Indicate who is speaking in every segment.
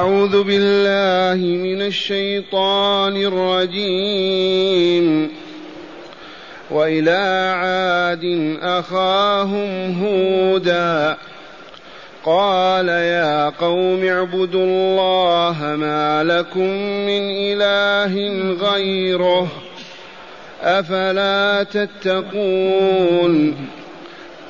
Speaker 1: أعوذ بالله من الشيطان الرجيم وإلى عاد أخاهم هودا قال يا قوم اعبدوا الله ما لكم من إله غيره أفلا تتقون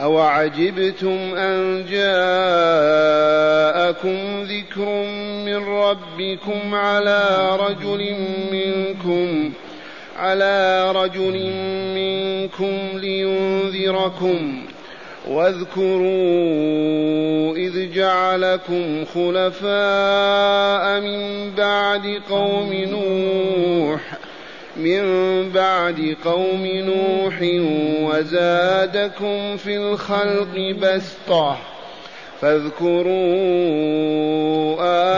Speaker 1: أوعجبتم أن جاءكم ذكر من ربكم على رجل منكم على رجل منكم لينذركم واذكروا إذ جعلكم خلفاء من بعد قوم نوح ۖ من بعد قوم نوح وزادكم في الخلق بسطة فاذكروا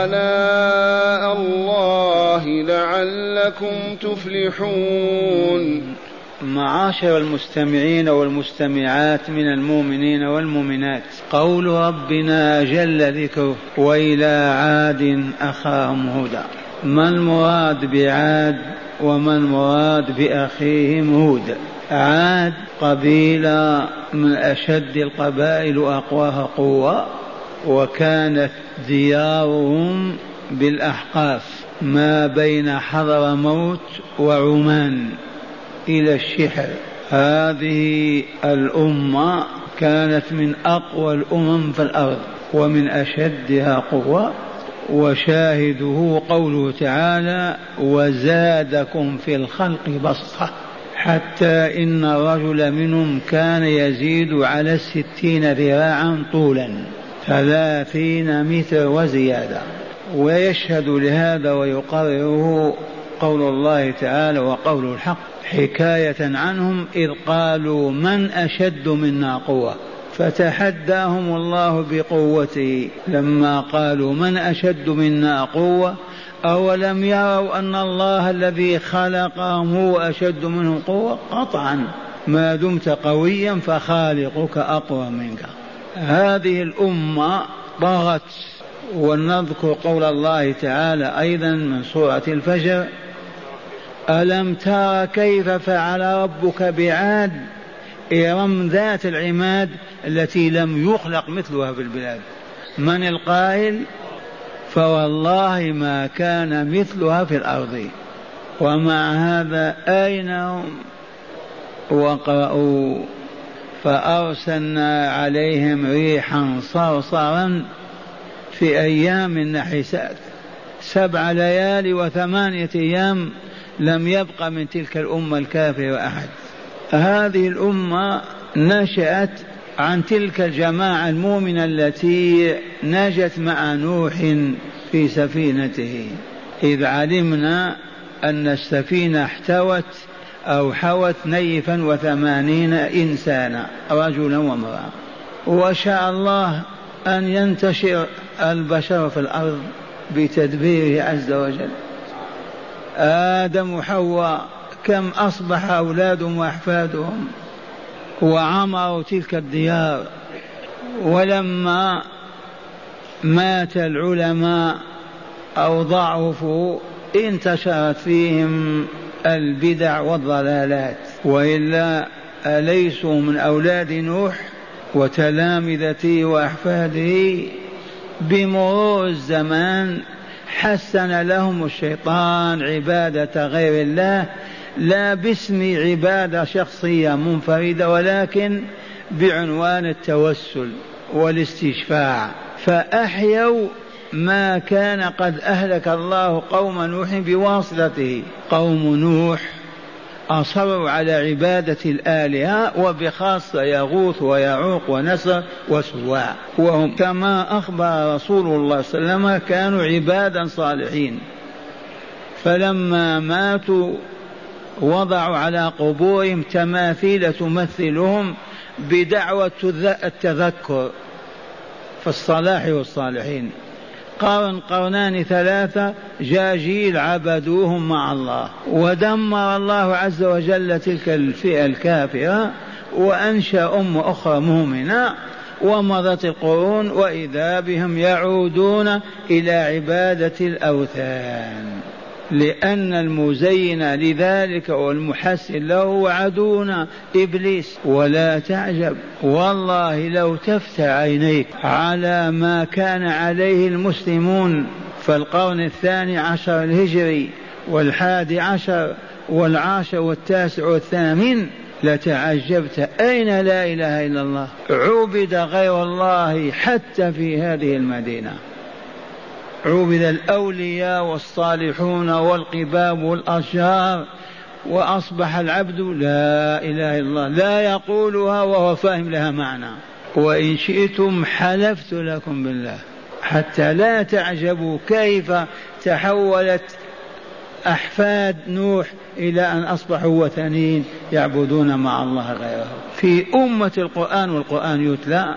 Speaker 1: آلاء الله لعلكم تفلحون
Speaker 2: معاشر المستمعين والمستمعات من المؤمنين والمؤمنات قول ربنا جل ذكره وإلى عاد أخاهم هدى ما المراد بعاد ومن مراد بأخيهم هود عاد قبيلة من أشد القبائل وأقواها قوة وكانت ديارهم بالأحقاف ما بين حضر موت وعمان إلى الشحر هذه الأمة كانت من أقوى الأمم في الأرض ومن أشدها قوة وشاهده قوله تعالى وزادكم في الخلق بسطه حتى إن الرجل منهم كان يزيد على الستين ذراعا طولا ثلاثين متر وزيادة ويشهد لهذا ويقرره قول الله تعالى وقول الحق حكاية عنهم إذ قالوا من أشد منا قوة فتحداهم الله بقوته لما قالوا من أشد منا قوة أولم يروا أن الله الذي خلقهم هو أشد منهم قوة قطعا ما دمت قويا فخالقك أقوى منك هذه الأمة طغت ولنذكر قول الله تعالى أيضا من سورة الفجر ألم تر كيف فعل ربك بعاد إرم ذات العماد التي لم يخلق مثلها في البلاد من القائل فوالله ما كان مثلها في الأرض ومع هذا أين هم وقرأوا فأرسلنا عليهم ريحا صرصرا في أيام نحسات سبع ليالي وثمانية أيام لم يبق من تلك الأمة الكافرة أحد هذه الأمة نشأت عن تلك الجماعة المؤمنة التي نجت مع نوح في سفينته إذ علمنا أن السفينة احتوت أو حوت نيفا وثمانين إنسانا رجلا وامرأة وشاء الله أن ينتشر البشر في الأرض بتدبيره عز وجل آدم وحواء كم أصبح أولادهم وأحفادهم وعمروا تلك الديار ولما مات العلماء أو ضعفوا انتشرت فيهم البدع والضلالات وإلا أليسوا من أولاد نوح وتلامذته وأحفاده بمرور الزمان حسن لهم الشيطان عبادة غير الله لا باسم عبادة شخصية منفردة ولكن بعنوان التوسل والاستشفاع فأحيوا ما كان قد أهلك الله قوم نوح بواسطته قوم نوح أصروا على عبادة الآلهة وبخاصة يغوث ويعوق ونسر وسواع وهم كما أخبر رسول الله صلى الله عليه وسلم كانوا عبادا صالحين فلما ماتوا وضعوا على قبورهم تماثيل تمثلهم بدعوة التذكر في الصلاح والصالحين قرن قرنان ثلاثة جاجيل عبدوهم مع الله ودمر الله عز وجل تلك الفئة الكافرة وأنشأ أم أخرى مؤمنة ومضت القرون وإذا بهم يعودون إلى عبادة الأوثان لأن المزين لذلك والمحسن له عدونا إبليس ولا تعجب والله لو تفتح عينيك على ما كان عليه المسلمون في القرن الثاني عشر الهجري والحادي عشر والعاشر والتاسع والثامن لتعجبت أين لا إله إلا الله عبد غير الله حتى في هذه المدينة عبد الأولياء والصالحون والقباب والأشجار وأصبح العبد لا إله إلا الله لا يقولها وهو فاهم لها معنى وإن شئتم حلفت لكم بالله حتى لا تعجبوا كيف تحولت أحفاد نوح إلى أن أصبحوا وثنين يعبدون مع الله غيره في أمة القرآن والقرآن يتلى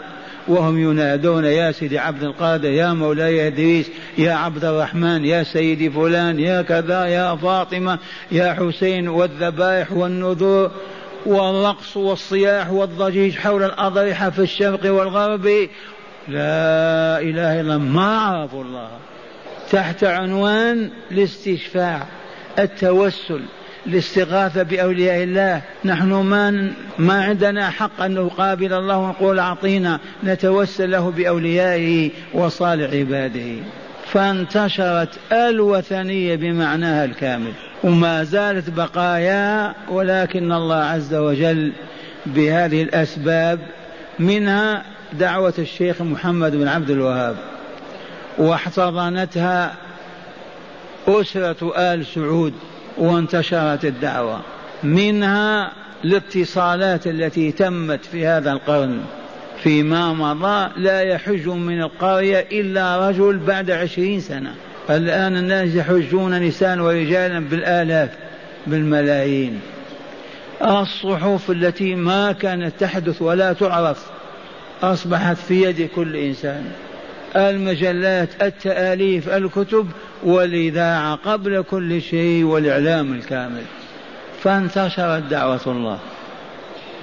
Speaker 2: وهم ينادون يا سيدي عبد القادر يا مولاي إدريس يا عبد الرحمن يا سيدي فلان يا كذا يا فاطمة يا حسين والذبائح والنذور والرقص والصياح والضجيج حول الأضرحة في الشرق والغرب لا إله إلا ما عرفوا الله تحت عنوان الاستشفاع التوسل الاستغاثة بأولياء الله نحن ما ما عندنا حق أن نقابل الله ونقول أعطينا نتوسل له بأوليائه وصالح عباده فانتشرت الوثنية بمعناها الكامل وما زالت بقايا ولكن الله عز وجل بهذه الأسباب منها دعوة الشيخ محمد بن عبد الوهاب واحتضنتها أسرة آل سعود وانتشرت الدعوة منها الاتصالات التي تمت في هذا القرن فيما مضى لا يحج من القرية إلا رجل بعد عشرين سنة الآن الناس يحجون نساء ورجالا بالآلاف بالملايين الصحف التي ما كانت تحدث ولا تعرف أصبحت في يد كل إنسان المجلات التاليف الكتب والاذاعه قبل كل شيء والاعلام الكامل فانتشرت دعوه الله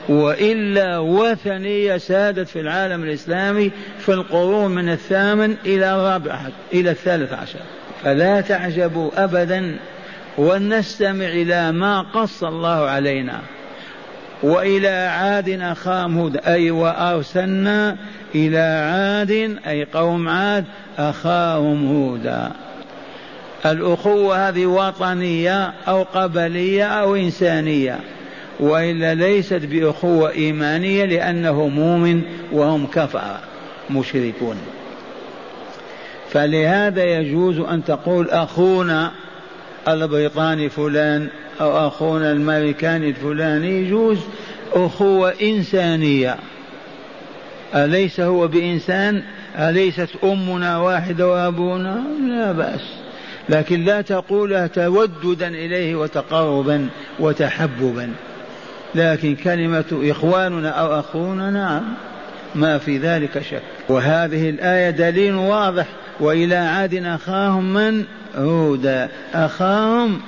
Speaker 2: والا وثنيه سادت في العالم الاسلامي في القرون من الثامن الى الرابع الى الثالث عشر فلا تعجبوا ابدا ولنستمع الى ما قص الله علينا وإلى عاد أخاهم هود أي وأرسلنا إلى عاد أي قوم عاد أخاهم هودا الأخوة هذه وطنية أو قبلية أو إنسانية وإلا ليست بأخوة إيمانية لأنه مؤمن وهم كفرة مشركون فلهذا يجوز أن تقول أخونا البريطاني فلان أو أخونا الأمريكاني الفلاني يجوز أخوة إنسانية أليس هو بإنسان أليست أمنا واحدة وأبونا لا بأس لكن لا تقولها توددا إليه وتقربا وتحببا لكن كلمة إخواننا أو أخونا نعم ما في ذلك شك وهذه الآية دليل واضح وإلى عاد أخاهم من هودا أخاهم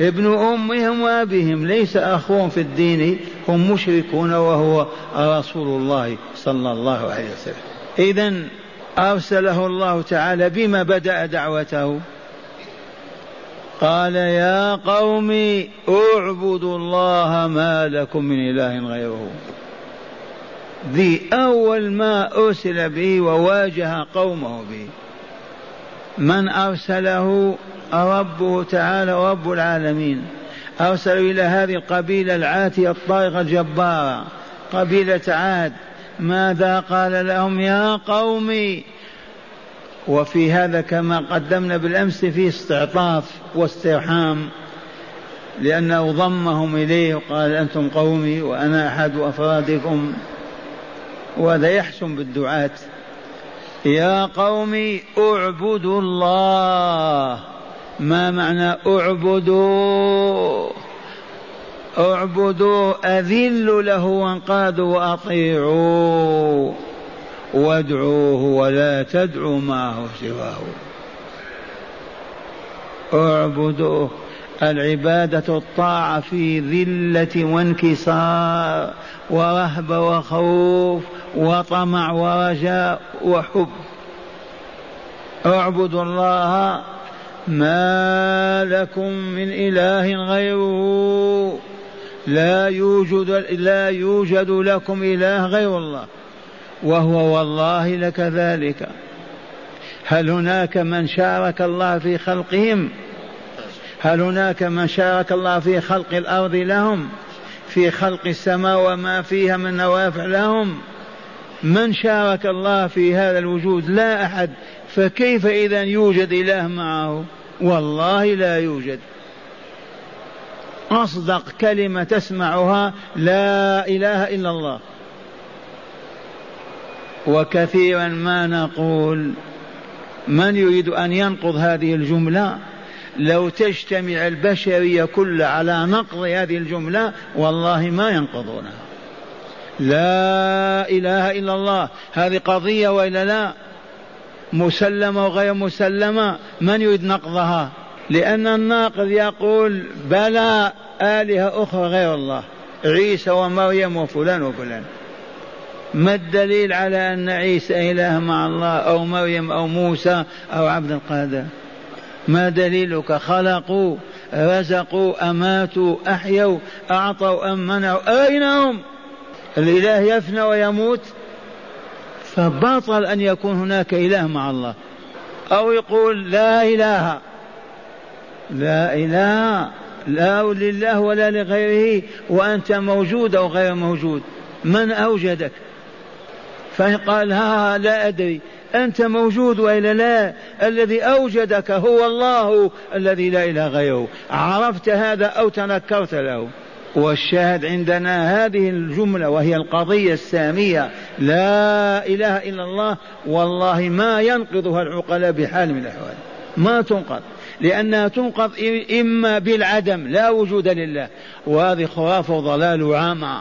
Speaker 2: ابن أمهم وأبيهم ليس أخوهم في الدين هم مشركون وهو رسول الله صلى الله عليه وسلم إذا أرسله الله تعالى بما بدأ دعوته قال يا قوم اعبدوا الله ما لكم من إله غيره ذي أول ما أرسل به وواجه قومه به من أرسله ربه تعالى رب العالمين أرسل إلى هذه القبيلة العاتية الطائغة الجبارة قبيلة عاد ماذا قال لهم يا قوم وفي هذا كما قدمنا بالأمس فيه استعطاف واسترحام لأنه ضمهم إليه وقال أنتم قومي وأنا أحد أفرادكم وهذا يحسن بالدعاة يا قوم اعبدوا الله ما معنى اعبدوا اعبدوا اذلوا له وانقادوا واطيعوا وادعوه ولا تدعوا معه سواه اعبدوه العبادة الطاعة في ذلة وانكسار ورهبة وخوف وطمع ورجاء وحب اعبدوا الله ما لكم من إله غيره لا يوجد لا يوجد لكم إله غير الله وهو والله لكذلك هل هناك من شارك الله في خلقهم هل هناك من شارك الله في خلق الأرض لهم في خلق السماء وما فيها من نوافع لهم من شارك الله في هذا الوجود لا احد فكيف اذا يوجد اله معه والله لا يوجد اصدق كلمه تسمعها لا اله الا الله وكثيرا ما نقول من يريد ان ينقض هذه الجمله لو تجتمع البشريه كلها على نقض هذه الجمله والله ما ينقضونها لا إله إلا الله هذه قضية وإلا لا مسلمة وغير مسلمة من يريد نقضها لأن الناقض يقول بلى آلهة أخرى غير الله عيسى ومريم وفلان وفلان ما الدليل على أن عيسى إله مع الله أو مريم أو موسى أو عبد القادر ما دليلك خلقوا رزقوا أماتوا أحيوا أعطوا أم منعوا أين هم الإله يفنى ويموت فبطل أن يكون هناك إله مع الله أو يقول لا إله لا إله لا لله ولا لغيره وأنت موجود أو غير موجود من أوجدك فإن قال ها لا أدري أنت موجود وإلا لا الذي أوجدك هو الله الذي لا إله غيره عرفت هذا أو تنكرت له والشاهد عندنا هذه الجملة وهي القضية السامية لا إله إلا الله والله ما ينقضها العقلاء بحال من الأحوال ما تنقض لأنها تنقض إما بالعدم لا وجود لله وهذه خرافة وضلال عامة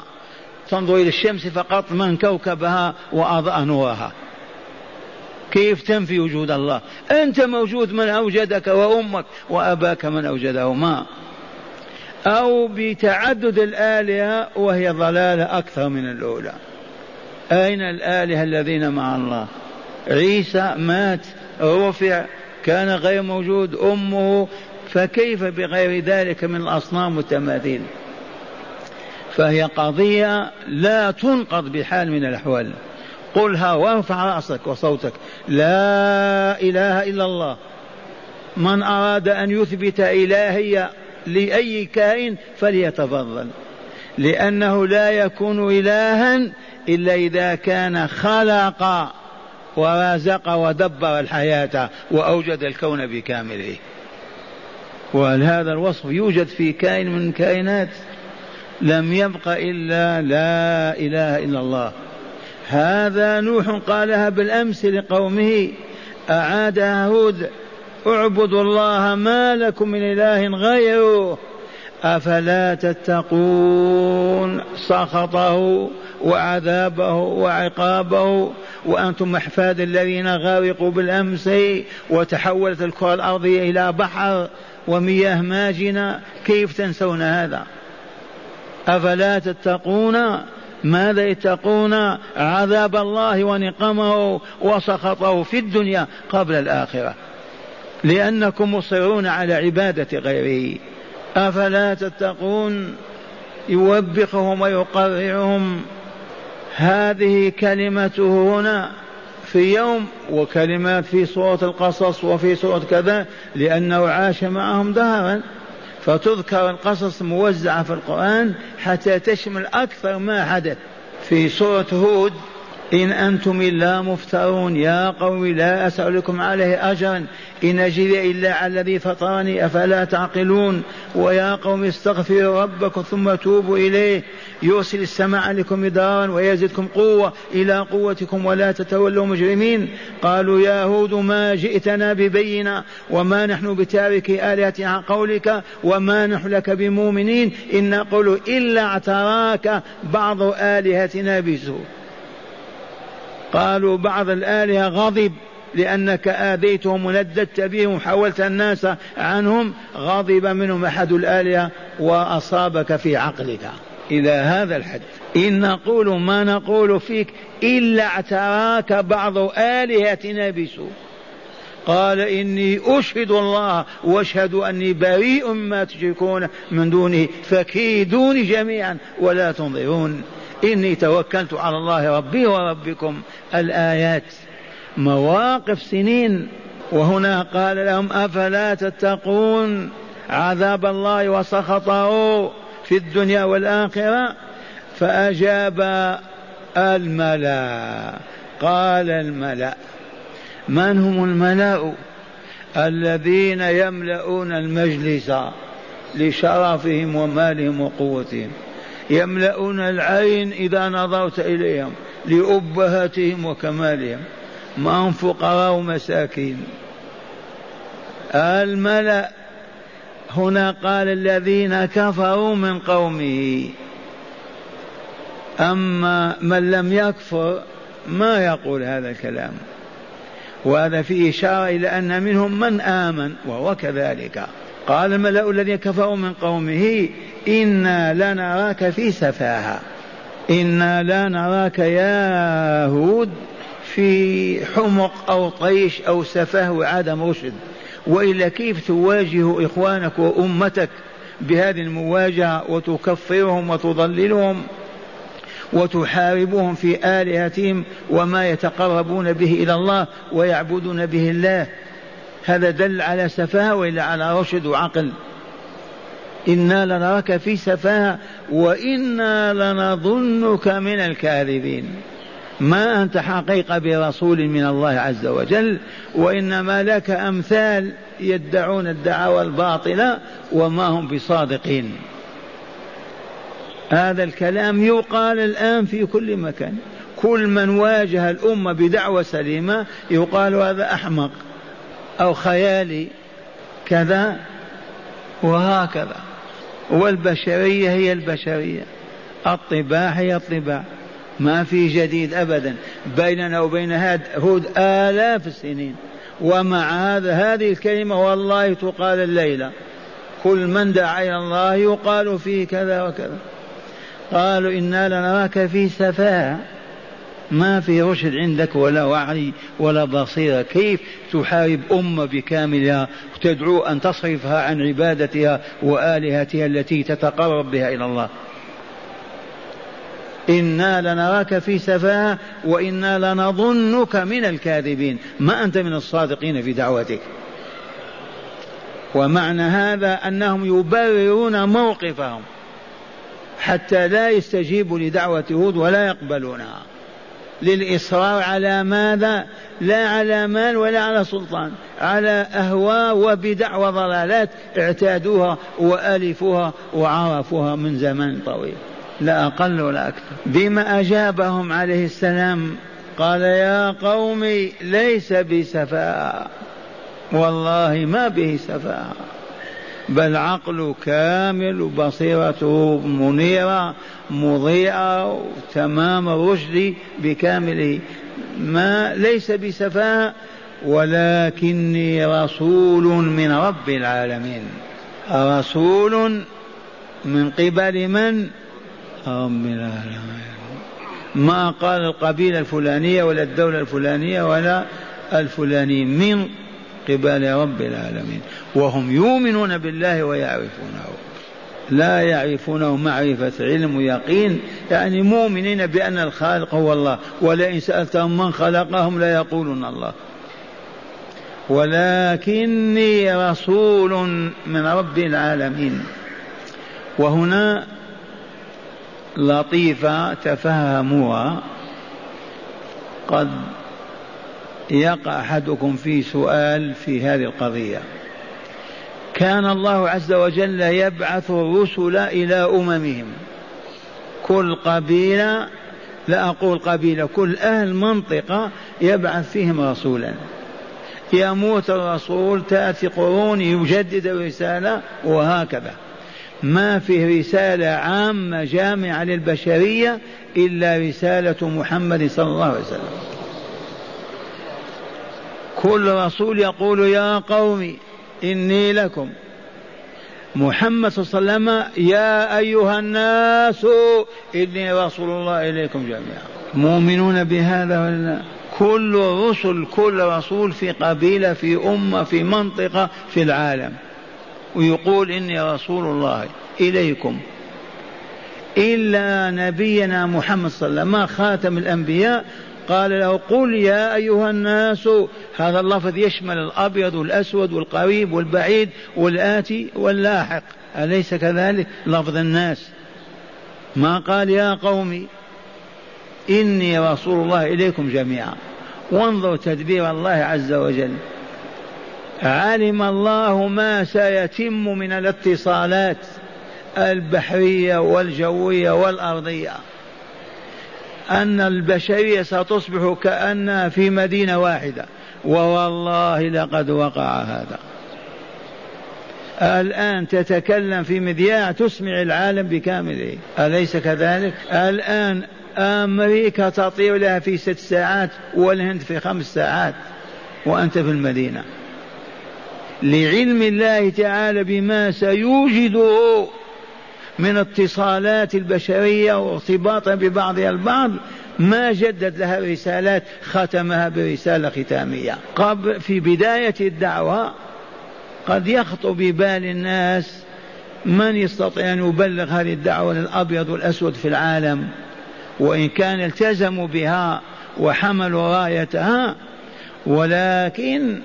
Speaker 2: تنظر إلى الشمس فقط من كوكبها وأضاء نورها كيف تنفي وجود الله أنت موجود من أوجدك وأمك وأباك من أوجدهما أو بتعدد الآلهة وهي ضلالة أكثر من الأولى أين الآلهة الذين مع الله عيسى مات رفع كان غير موجود أمه فكيف بغير ذلك من الأصنام والتماثيل فهي قضية لا تنقض بحال من الأحوال قلها وارفع رأسك وصوتك لا إله إلا الله من أراد أن يثبت إلهية لأي كائن فليتفضل لأنه لا يكون إلها إلا إذا كان خلق ورزق ودبر الحياة وأوجد الكون بكامله وهل هذا الوصف يوجد في كائن من الكائنات لم يبق إلا لا إله إلا الله هذا نوح قالها بالأمس لقومه أعادها هود اعبدوا الله ما لكم من إله غيره أفلا تتقون سخطه وعذابه وعقابه وأنتم أحفاد الذين غرقوا بالأمس وتحولت الكرة الأرضية إلى بحر ومياه ماجنة كيف تنسون هذا أفلا تتقون ماذا يتقون عذاب الله ونقمه وسخطه في الدنيا قبل الآخرة لأنكم مصرون على عبادة غيره أفلا تتقون يوبخهم ويقرعهم هذه كلمته هنا في يوم وكلمات في سورة القصص وفي سورة كذا لأنه عاش معهم دهرا فتذكر القصص موزعة في القرآن حتى تشمل أكثر ما حدث في سورة هود إن أنتم إلا مفترون يا قوم لا أسألكم عليه أجرا إن أجري إلا على الذي فطرني أفلا تعقلون ويا قوم استغفروا ربكم ثم توبوا إليه يرسل السماء عليكم مدارا ويزدكم قوة إلى قوتكم ولا تتولوا مجرمين قالوا يا هود ما جئتنا ببينة وما نحن بتارك آلهتنا عن قولك وما نحن لك بمؤمنين إن نقول إلا اعتراك بعض آلهتنا بسوء قالوا بعض الآلهة غضب لأنك آذيتهم ونددت بهم وحاولت الناس عنهم غضب منهم أحد الآلهة وأصابك في عقلك إلى هذا الحد إن نقول ما نقول فيك إلا اعتراك بعض آلهتنا بسوء قال إني أشهد الله وأشهد أني بريء مما تشركون من دونه فكيدوني جميعا ولا تنظرون إني توكلت على الله ربي وربكم الآيات مواقف سنين وهنا قال لهم أفلا تتقون عذاب الله وسخطه في الدنيا والآخرة فأجاب الملا قال الملا من هم الملا الذين يملؤون المجلس لشرفهم ومالهم وقوتهم يملؤون العين إذا نظرت إليهم لأبهتهم وكمالهم ما هم فقراء ومساكين الملأ هنا قال الذين كفروا من قومه أما من لم يكفر ما يقول هذا الكلام وهذا فيه إشارة إلى أن منهم من آمن وهو كذلك قال الملأ الذين كفروا من قومه إنا لنراك في سفاهة إنا لا نراك يا هود في حمق أو طيش أو سفاه وعدم رشد وإلا كيف تواجه إخوانك وأمتك بهذه المواجهة وتكفرهم وتضللهم وتحاربهم في آلهتهم وما يتقربون به إلى الله ويعبدون به الله هذا دل على سفاهة وإلا على رشد وعقل إنا لنراك في سفاهة وإنا لنظنك من الكاذبين ما أنت حقيقة برسول من الله عز وجل وإنما لك أمثال يدعون الدعاوى الباطلة وما هم بصادقين هذا الكلام يقال الآن في كل مكان كل من واجه الأمة بدعوة سليمة يقال هذا أحمق أو خيالي كذا وهكذا والبشرية هي البشرية الطباع هي الطباع ما في جديد أبدا بيننا وبين هود آلاف السنين ومع هذا هذه الكلمة والله تقال الليلة كل من دعا إلى الله يقال فيه كذا وكذا قالوا إنا لنراك في سفاهة ما في رشد عندك ولا وعي ولا بصيرة كيف تحارب أمة بكاملها وتدعو أن تصرفها عن عبادتها وآلهتها التي تتقرب بها إلى الله إنا لنراك في سفاهة وإنا لنظنك من الكاذبين ما أنت من الصادقين في دعوتك ومعنى هذا أنهم يبررون موقفهم حتى لا يستجيبوا لدعوة هود ولا يقبلونها للإصرار على ماذا لا على مال ولا على سلطان على أهواء وبدع وضلالات اعتادوها وألفوها وعرفوها من زمان طويل لا أقل ولا أكثر بما أجابهم عليه السلام قال يا قوم ليس بسفاهة والله ما به سفاهة بل عقله كامل وبصيرته منيرة مضيئة تمام الرشد بكامله ما ليس بسفاهة ولكني رسول من رب العالمين رسول من قبل من رب العالمين ما قال القبيلة الفلانية ولا الدولة الفلانية ولا الفلاني من قبل رب العالمين وهم يؤمنون بالله ويعرفونه لا يعرفونه معرفة علم ويقين يعني مؤمنين بأن الخالق هو الله ولئن سألتهم من خلقهم يقولون الله ولكني رسول من رب العالمين وهنا لطيفة تفهموها قد يقع أحدكم في سؤال في هذه القضية كان الله عز وجل يبعث الرسل إلى أممهم كل قبيلة لا أقول قبيلة كل أهل منطقة يبعث فيهم رسولا يموت الرسول تأتي قرون يجدد الرسالة وهكذا ما في رسالة عامة جامعة للبشرية إلا رسالة محمد صلى الله عليه وسلم كل رسول يقول يا قوم إني لكم محمد صلى الله عليه وسلم يا أيها الناس إني رسول الله إليكم جميعا مؤمنون بهذا ولا كل رسل كل رسول في قبيلة في أمة في منطقة في العالم ويقول إني رسول الله إليكم إلا نبينا محمد صلى الله عليه وسلم خاتم الأنبياء قال له قل يا أيها الناس هذا اللفظ يشمل الأبيض والأسود والقريب والبعيد والآتي واللاحق أليس كذلك لفظ الناس ما قال يا قومي إني رسول الله إليكم جميعا وانظر تدبير الله عز وجل علم الله ما سيتم من الاتصالات البحريه والجويه والارضيه أن البشرية ستصبح كأنها في مدينة واحدة ووالله لقد وقع هذا الآن تتكلم في مذياع تسمع العالم بكامله أليس كذلك؟ الآن أمريكا تطير لها في ست ساعات والهند في خمس ساعات وأنت في المدينة لعلم الله تعالى بما سيوجده من اتصالات البشرية وارتباطها ببعضها البعض ما جدد لها رسالات ختمها برسالة ختامية قبل في بداية الدعوة قد يخطر ببال الناس من يستطيع أن يبلغ هذه الدعوة للأبيض والأسود في العالم وإن كان التزموا بها وحملوا رايتها ولكن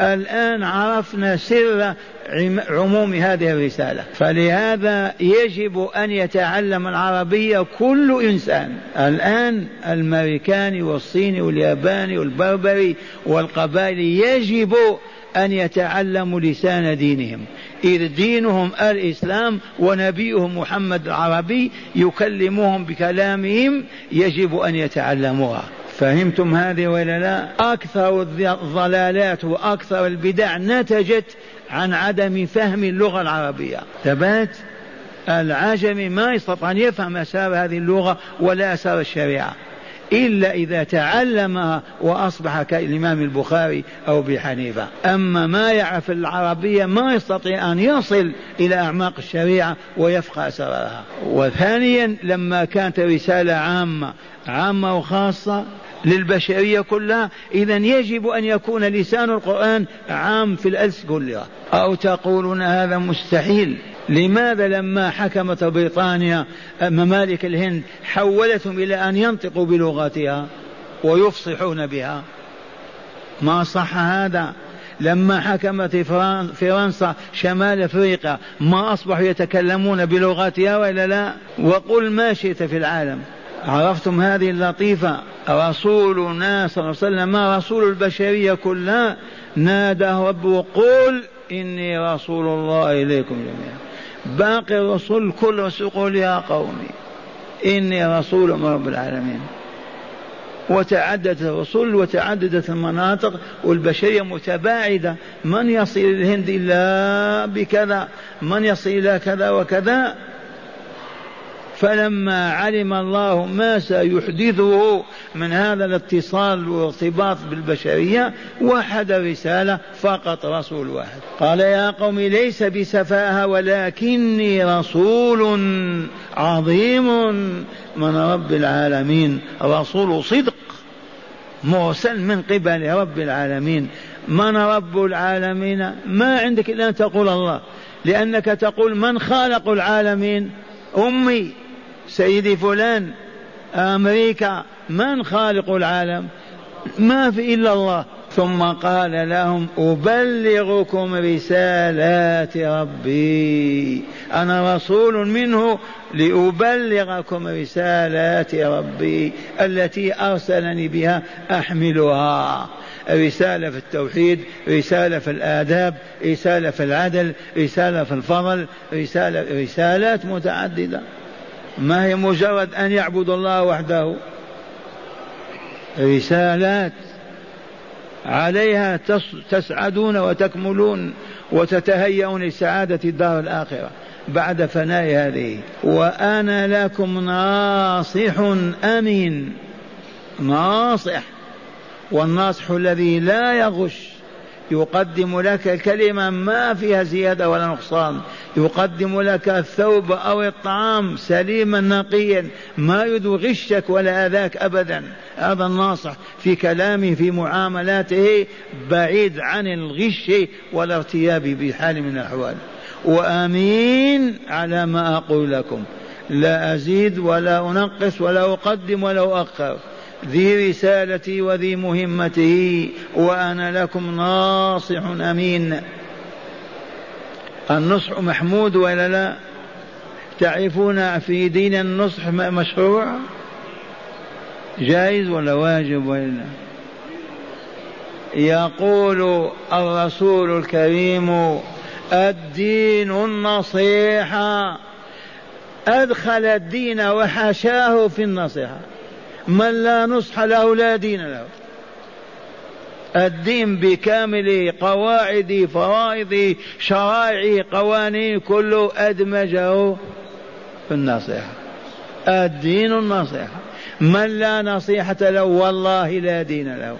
Speaker 2: الآن عرفنا سر عموم هذه الرسالة فلهذا يجب أن يتعلم العربية كل إنسان الآن الأمريكاني والصيني والياباني والبربري والقبائل يجب أن يتعلموا لسان دينهم إذ دينهم الإسلام ونبيهم محمد العربي يكلمهم بكلامهم يجب أن يتعلموها فهمتم هذه ولا لا أكثر الضلالات وأكثر البدع نتجت عن عدم فهم اللغة العربية ثبات العجمي ما يستطيع أن يفهم أسرار هذه اللغة ولا أسرار الشريعة إلا إذا تعلمها وأصبح كالإمام البخاري أو أبي حنيفة أما ما يعرف العربية ما يستطيع أن يصل إلى أعماق الشريعة ويفقه أسرارها وثانيا لما كانت رسالة عامة عامة وخاصة للبشرية كلها إذا يجب أن يكون لسان القرآن عام في الألس كلها أو تقولون هذا مستحيل لماذا لما حكمت بريطانيا ممالك الهند حولتهم إلى أن ينطقوا بلغتها ويفصحون بها ما صح هذا لما حكمت فرنسا شمال افريقيا ما اصبحوا يتكلمون بلغتها والا لا وقل ما شئت في العالم عرفتم هذه اللطيفة رسولنا صلى الله عليه وسلم ما رسول البشرية كلها ناداه ربه قل إني رسول الله إليكم جميعا باقي الرسل كل رسول قل يا قومي إني رسول رب العالمين وتعددت الرسل وتعددت المناطق والبشرية متباعدة من يصل إلى الهند إلا بكذا من يصل إلى كذا وكذا فلما علم الله ما سيحدثه من هذا الاتصال والارتباط بالبشرية وحد رسالة فقط رسول واحد قال يا قوم ليس بسفاهة ولكني رسول عظيم من رب العالمين رسول صدق مرسل من قبل رب العالمين من رب العالمين ما عندك إلا أن تقول الله لأنك تقول من خالق العالمين أمي سيدي فلان أمريكا من خالق العالم ما في إلا الله ثم قال لهم أبلغكم رسالات ربي أنا رسول منه لأبلغكم رسالات ربي التي أرسلني بها أحملها رسالة في التوحيد رسالة في الآداب رسالة في العدل رسالة في الفضل رسالة رسالات متعددة ما هي مجرد أن يعبدوا الله وحده رسالات عليها تسعدون وتكملون وتتهيئون لسعادة الدار الآخرة بعد فناء هذه وأنا لكم ناصح أمين ناصح والناصح الذي لا يغش يقدم لك كلمة ما فيها زيادة ولا نقصان يقدم لك الثوب أو الطعام سليما نقيا ما يدو غشك ولا أذاك أبدا هذا الناصح في كلامه في معاملاته بعيد عن الغش والارتياب بحال من الأحوال وامين على ما اقول لكم لا ازيد ولا انقص ولا اقدم ولا اؤخر ذي رسالتي وذي مهمته وأنا لكم ناصح أمين النصح محمود ولا لا تعرفون في دين النصح مشروع جائز ولا واجب ولا يقول الرسول الكريم الدين النصيحه ادخل الدين وحشاه في النصيحه من لا نصح له لا دين له الدين بكامله قواعده فرائضه شرائعه قوانين كله أدمجه في النصيحة الدين النصيحة من لا نصيحة له والله لا دين له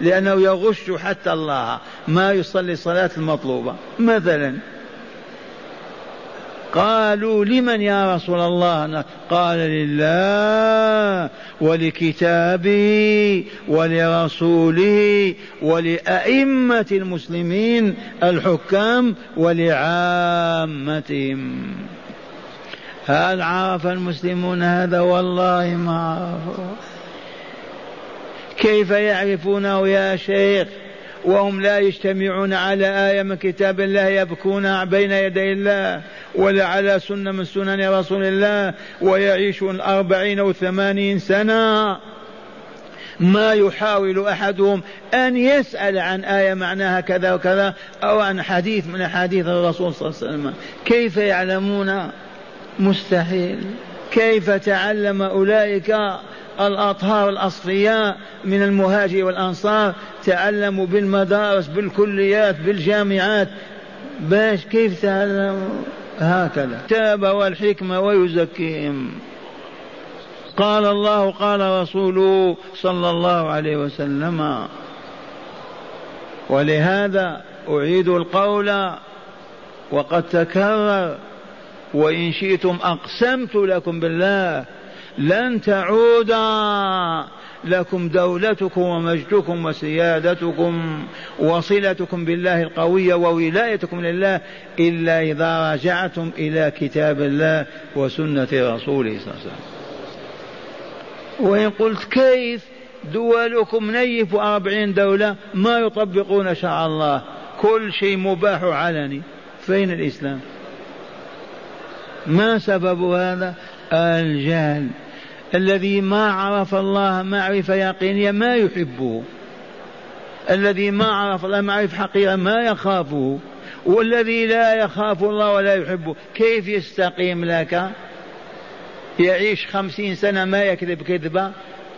Speaker 2: لأنه يغش حتى الله ما يصلي الصلاة المطلوبة مثلا قالوا لمن يا رسول الله قال لله ولكتابه ولرسوله ولأئمة المسلمين الحكام ولعامتهم هل عرف المسلمون هذا والله ما عرفوا كيف يعرفونه يا شيخ وهم لا يجتمعون على آية من كتاب الله يبكون بين يدي الله ولا على سنة من سنن رسول الله ويعيشون أربعين أو ثمانين سنة ما يحاول أحدهم أن يسأل عن آية معناها كذا وكذا أو عن حديث من أحاديث الرسول صلى الله عليه وسلم كيف يعلمون مستحيل كيف تعلم أولئك الأطهار الأصفياء من المهاجر والأنصار تعلموا بالمدارس بالكليات بالجامعات باش كيف تعلموا هكذا تاب والحكمة ويزكيهم قال الله قال رسوله صلى الله عليه وسلم ولهذا أعيد القول وقد تكرر وإن شئتم أقسمت لكم بالله لن تعود لكم دولتكم ومجدكم وسيادتكم وصلتكم بالله القوية وولايتكم لله إلا إذا رجعتم إلى كتاب الله وسنة رسوله صلى الله عليه وسلم وإن قلت كيف دولكم نيف وأربعين دولة ما يطبقون شرع الله كل شيء مباح علني فين الإسلام ما سبب هذا الجهل الذي ما عرف الله معرفة يقينية ما يحبه الذي ما عرف الله معرفة حقيقة ما يخافه والذي لا يخاف الله ولا يحبه كيف يستقيم لك يعيش خمسين سنة ما يكذب كذبة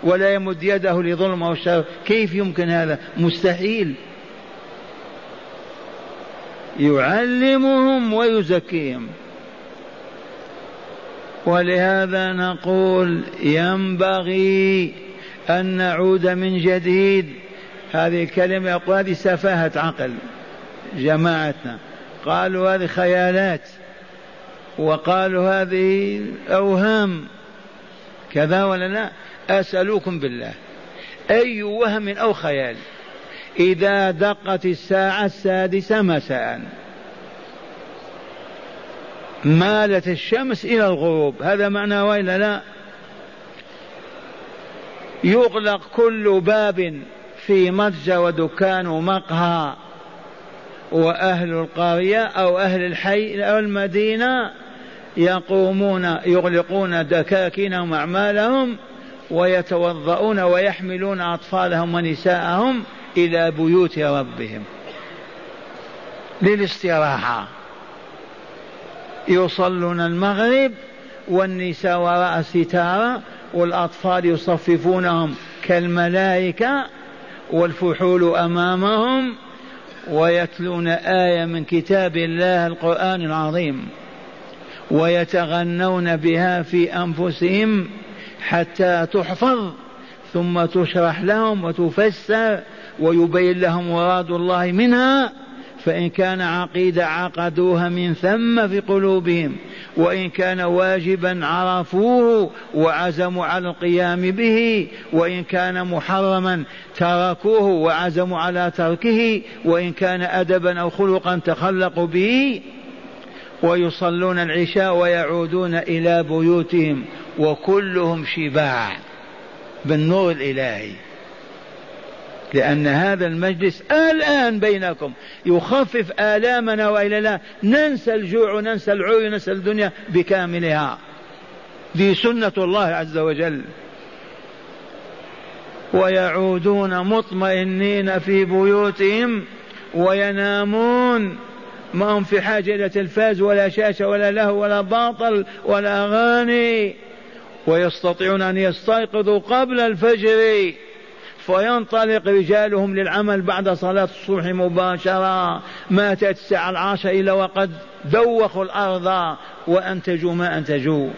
Speaker 2: ولا يمد يده لظلم أو شر كيف يمكن هذا مستحيل يعلمهم ويزكيهم ولهذا نقول ينبغي أن نعود من جديد هذه الكلمة يقول هذه سفاهة عقل جماعتنا قالوا هذه خيالات وقالوا هذه أوهام كذا ولا لا أسألوكم بالله أي وهم أو خيال إذا دقت الساعة السادسة مساءً مالت الشمس إلى الغروب هذا معنى وإلا لا يغلق كل باب في متجر ودكان ومقهى وأهل القرية أو أهل الحي أو المدينة يقومون يغلقون دكاكينهم أعمالهم ويتوضؤون ويحملون أطفالهم ونساءهم إلى بيوت ربهم للاستراحة يصلون المغرب والنساء وراء الستارة والأطفال يصففونهم كالملائكة والفحول أمامهم ويتلون آية من كتاب الله القرآن العظيم ويتغنون بها في أنفسهم حتى تحفظ ثم تشرح لهم وتفسر ويبين لهم مراد الله منها فإن كان عقيدة عقدوها من ثم في قلوبهم وإن كان واجبا عرفوه وعزموا على القيام به وإن كان محرما تركوه وعزموا على تركه وإن كان أدبا أو خلقا تخلقوا به ويصلون العشاء ويعودون إلى بيوتهم وكلهم شباع بالنور الإلهي لأن هذا المجلس الآن بينكم يخفف آلامنا وإلى لا ننسى الجوع وننسى العيون وننسى الدنيا بكاملها دي سنة الله عز وجل ويعودون مطمئنين في بيوتهم وينامون ما هم في حاجة إلى تلفاز ولا شاشة ولا لهو ولا باطل ولا أغاني ويستطيعون أن يستيقظوا قبل الفجر فينطلق رجالهم للعمل بعد صلاة الصبح مباشرة ماتت الساعة العاشرة إلا وقد دوخوا الأرض وأنتجوا ما أنتجوا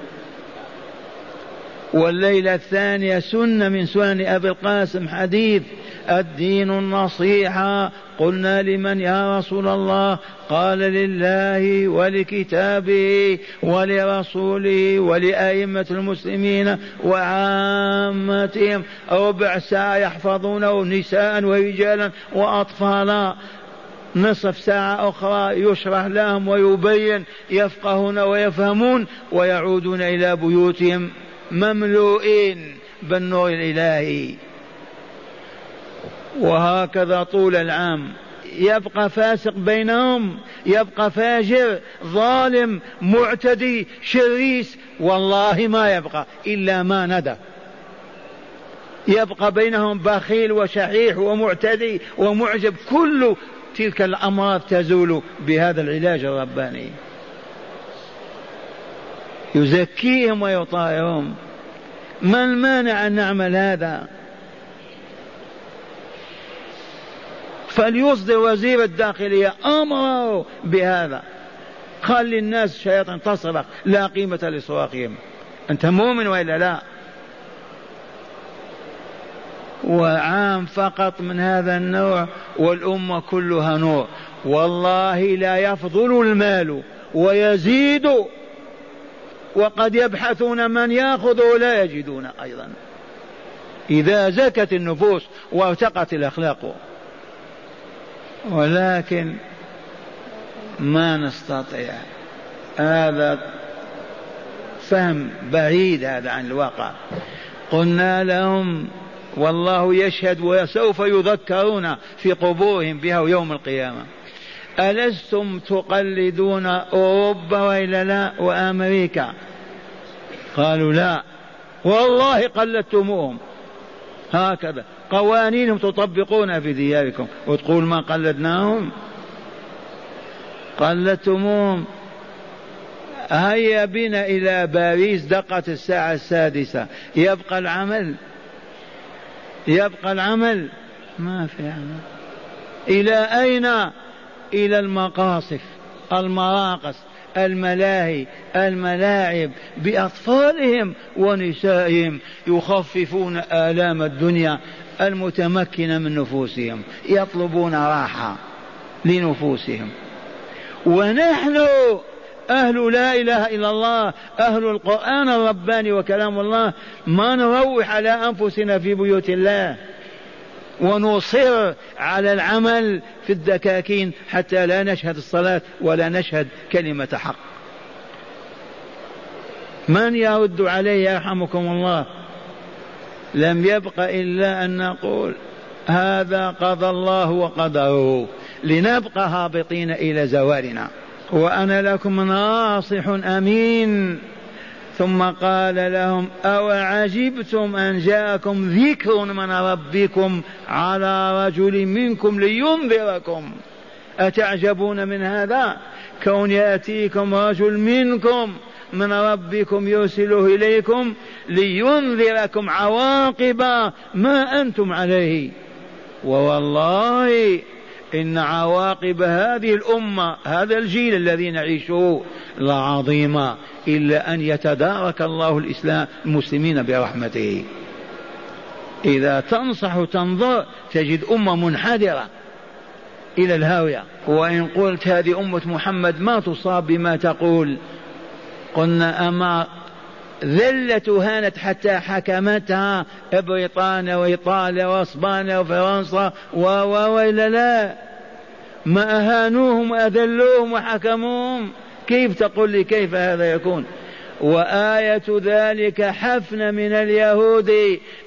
Speaker 2: والليلة الثانية سنة من سنن أبي القاسم حديث الدين النصيحة قلنا لمن يا رسول الله قال لله ولكتابه ولرسوله ولأئمة المسلمين وعامتهم ربع ساعة يحفظونه نساء ورجالا وأطفالا نصف ساعة أخرى يشرح لهم ويبين يفقهون ويفهمون ويعودون إلى بيوتهم مملوئين بالنور الإلهي وهكذا طول العام يبقى فاسق بينهم يبقى فاجر ظالم معتدي شريس والله ما يبقى إلا ما ندى يبقى بينهم بخيل وشحيح ومعتدي ومعجب كل تلك الأمراض تزول بهذا العلاج الرباني يزكيهم ويطهرهم ما المانع أن نعمل هذا فليصدر وزير الداخلية أمره بهذا خلي الناس الشياطين تصرخ لا قيمة لصراخهم أنت مؤمن وإلا لا وعام فقط من هذا النوع والأمة كلها نور والله لا يفضل المال ويزيد وقد يبحثون من ياخذ ولا يجدون ايضا اذا زكت النفوس وارتقت الاخلاق ولكن ما نستطيع هذا فهم بعيد هذا عن الواقع قلنا لهم والله يشهد وسوف يذكرون في قبورهم بها يوم القيامه ألستم تقلدون أوروبا وإلا لا وأمريكا قالوا لا والله قلدتموهم هكذا قوانينهم تطبقونها في دياركم وتقول ما قلدناهم قلدتموهم هيا بنا إلى باريس دقت الساعة السادسة يبقى العمل يبقى العمل ما في عمل إلى أين إلى المقاصف المراقص الملاهي الملاعب بأطفالهم ونسائهم يخففون آلام الدنيا المتمكنة من نفوسهم يطلبون راحة لنفوسهم ونحن أهل لا إله إلا الله أهل القرآن الرباني وكلام الله ما نروح على أنفسنا في بيوت الله ونصر على العمل في الدكاكين حتى لا نشهد الصلاة ولا نشهد كلمة حق من يرد عليه يرحمكم الله لم يبق إلا أن نقول هذا قضى الله وقدره لنبقى هابطين إلى زوالنا وأنا لكم ناصح أمين ثم قال لهم أو عجبتم أن جاءكم ذكر من ربكم على رجل منكم لينذركم أتعجبون من هذا كون يأتيكم رجل منكم من ربكم يرسله إليكم لينذركم عواقب ما أنتم عليه ووالله إن عواقب هذه الأمة هذا الجيل الذي نعيشه لعظيمة إلا أن يتدارك الله الإسلام المسلمين برحمته إذا تنصح تنظر تجد أمة منحدرة إلى الهاوية وإن قلت هذه أمة محمد ما تصاب بما تقول قلنا أما ذلة هانت حتى حكمتها بريطانيا وإيطاليا وأسبانيا وفرنسا و و وإلا لا ما أهانوهم وأذلوهم وحكموهم كيف تقول لي كيف هذا يكون وآية ذلك حفن من اليهود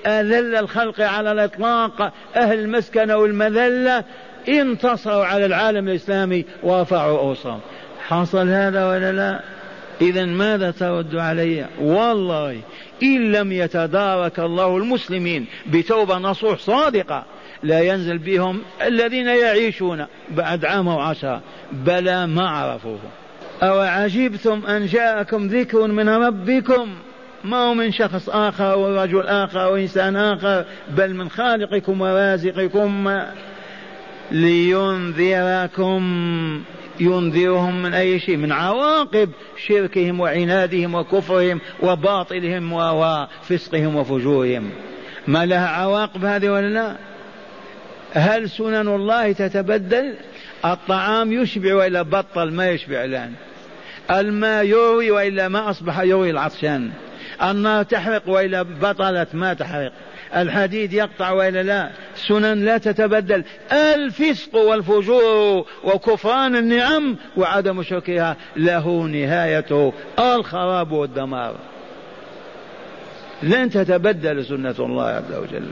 Speaker 2: أذل الخلق على الإطلاق أهل المسكنة والمذلة انتصروا على العالم الإسلامي ورفعوا أوصاف حصل هذا ولا لا؟ إذا ماذا ترد علي والله إن لم يتدارك الله المسلمين بتوبة نصوح صادقة لا ينزل بهم الذين يعيشون بعد عام وعشرة بلى ما عرفوه أو عجبتم أن جاءكم ذكر من ربكم ما هو من شخص آخر ورجل آخر وإنسان آخر بل من خالقكم ورازقكم لينذركم ينذرهم من أي شيء من عواقب شركهم وعنادهم وكفرهم وباطلهم وفسقهم وفجورهم ما لها عواقب هذه ولا لا هل سنن الله تتبدل الطعام يشبع وإلا بطل ما يشبع الآن الماء يروي وإلا ما أصبح يروي العطشان النار تحرق وإلا بطلت ما تحرق الحديد يقطع وإلا لا سنن لا تتبدل الفسق والفجور وكفران النعم وعدم شكرها له نهايته الخراب والدمار لن تتبدل سنة الله عز وجل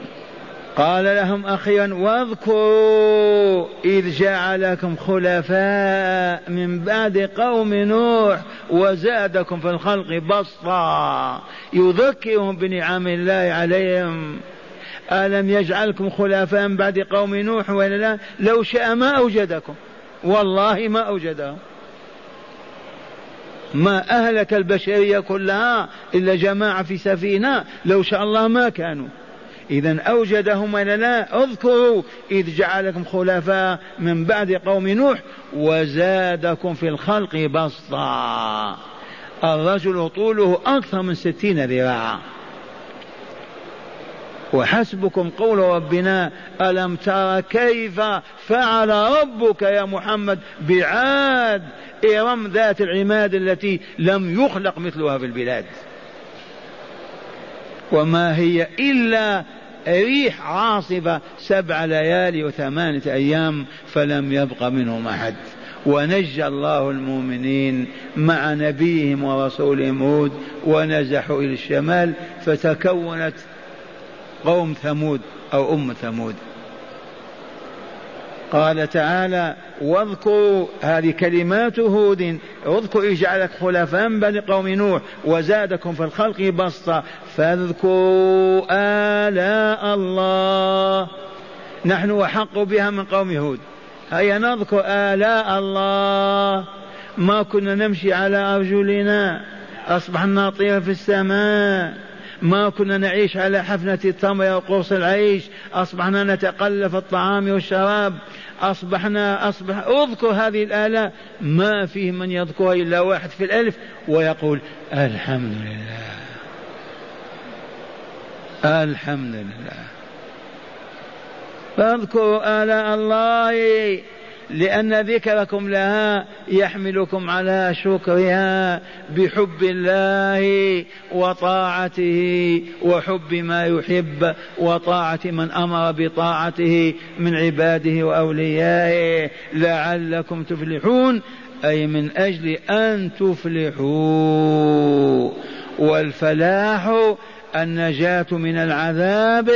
Speaker 2: قال لهم أخيرا واذكروا إذ جعلكم خلفاء من بعد قوم نوح وزادكم في الخلق بسطا يذكرهم بنعم الله عليهم ألم يجعلكم خلفاء من بعد قوم نوح ولا لا لو شاء ما أوجدكم والله ما أوجدهم ما أهلك البشرية كلها إلا جماعة في سفينة لو شاء الله ما كانوا إذا أوجدهم ولا لا اذكروا إذ جعلكم خلفاء من بعد قوم نوح وزادكم في الخلق بسطا الرجل طوله أكثر من ستين ذراعا وحسبكم قول ربنا ألم تر كيف فعل ربك يا محمد بعاد إرم ذات العماد التي لم يخلق مثلها في البلاد وما هي إلا ريح عاصفة سبع ليالي وثمانية أيام فلم يبق منهم أحد ونجى الله المؤمنين مع نبيهم ورسولهم هود ونزحوا إلى الشمال فتكونت قوم ثمود أو أم ثمود قال تعالى واذكروا هذه كلمات هود اذكروا اجعلك خلفاء بني قوم نوح وزادكم في الخلق بسطة فاذكروا آلاء الله نحن أحق بها من قوم هود هيا نذكر آلاء الله ما كنا نمشي على أرجلنا أصبحنا نطير في السماء ما كنا نعيش على حفنة التمر وقرص العيش أصبحنا نتقلف الطعام والشراب أصبحنا أصبح أذكر هذه الآلاء ما فيه من يذكرها إلا واحد في الألف ويقول الحمد لله الحمد لله فاذكروا آلاء الله لأن ذكركم لها يحملكم على شكرها بحب الله وطاعته وحب ما يحب وطاعة من أمر بطاعته من عباده وأوليائه لعلكم تفلحون أي من أجل أن تفلحوا والفلاح النجاة من العذاب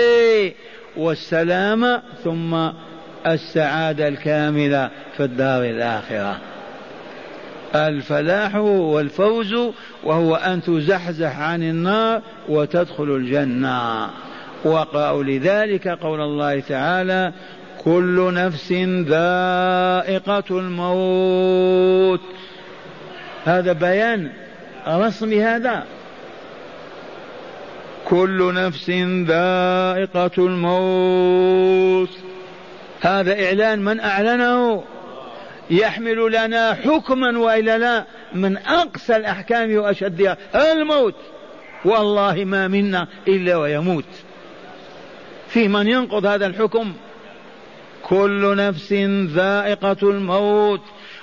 Speaker 2: والسلامة ثم السعادة الكاملة في الدار الآخرة الفلاح والفوز وهو أن تزحزح عن النار وتدخل الجنة وقعوا لذلك قول الله تعالى كل نفس ذائقة الموت هذا بيان رسمي هذا كل نفس ذائقة الموت هذا إعلان من أعلنه يحمل لنا حكما وإلا لا من أقسى الأحكام وأشدها الموت والله ما منا إلا ويموت في من ينقض هذا الحكم كل نفس ذائقة الموت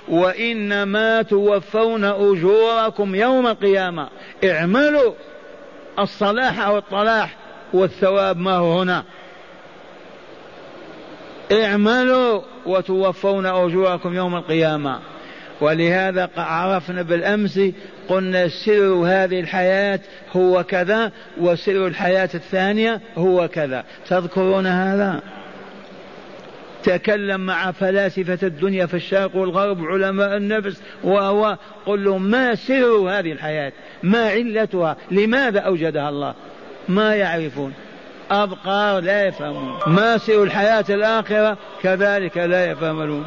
Speaker 2: وإنما توفون أجوركم يوم القيامة اعملوا الصلاح أو الطلاح والثواب ما هو هنا اعملوا وتوفون أجوركم يوم القيامة ولهذا عرفنا بالأمس قلنا سر هذه الحياة هو كذا وسر الحياة الثانية هو كذا تذكرون هذا تكلم مع فلاسفة الدنيا في الشرق والغرب علماء النفس وهو قل لهم ما سر هذه الحياة ما علتها لماذا أوجدها الله ما يعرفون أبقار لا يفهمون ما سوى الحياة الآخرة كذلك لا يفهمون